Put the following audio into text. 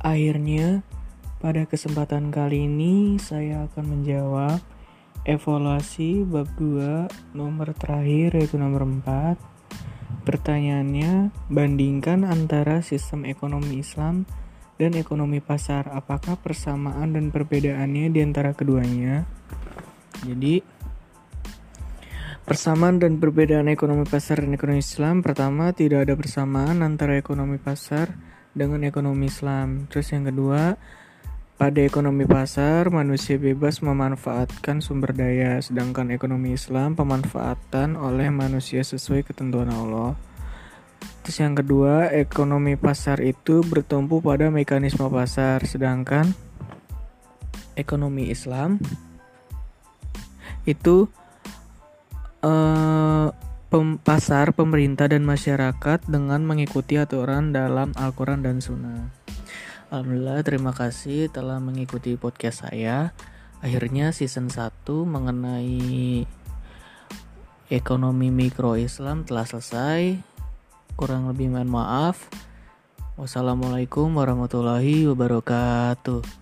Akhirnya, pada kesempatan kali ini saya akan menjawab evaluasi bab 2 nomor terakhir yaitu nomor 4. Pertanyaannya, bandingkan antara sistem ekonomi Islam dan ekonomi pasar. Apakah persamaan dan perbedaannya di antara keduanya? Jadi, persamaan dan perbedaan ekonomi pasar dan ekonomi Islam. Pertama, tidak ada persamaan antara ekonomi pasar dengan ekonomi Islam. Terus yang kedua, pada ekonomi pasar manusia bebas memanfaatkan sumber daya, sedangkan ekonomi Islam pemanfaatan oleh manusia sesuai ketentuan Allah. Terus yang kedua, ekonomi pasar itu bertumpu pada mekanisme pasar, sedangkan ekonomi Islam itu eh, pem pasar, pemerintah, dan masyarakat dengan mengikuti aturan dalam Al-Quran dan Sunnah. Alhamdulillah, terima kasih telah mengikuti podcast saya. Akhirnya season 1 mengenai ekonomi mikro Islam telah selesai. Kurang lebih mohon maaf. Wassalamualaikum warahmatullahi wabarakatuh.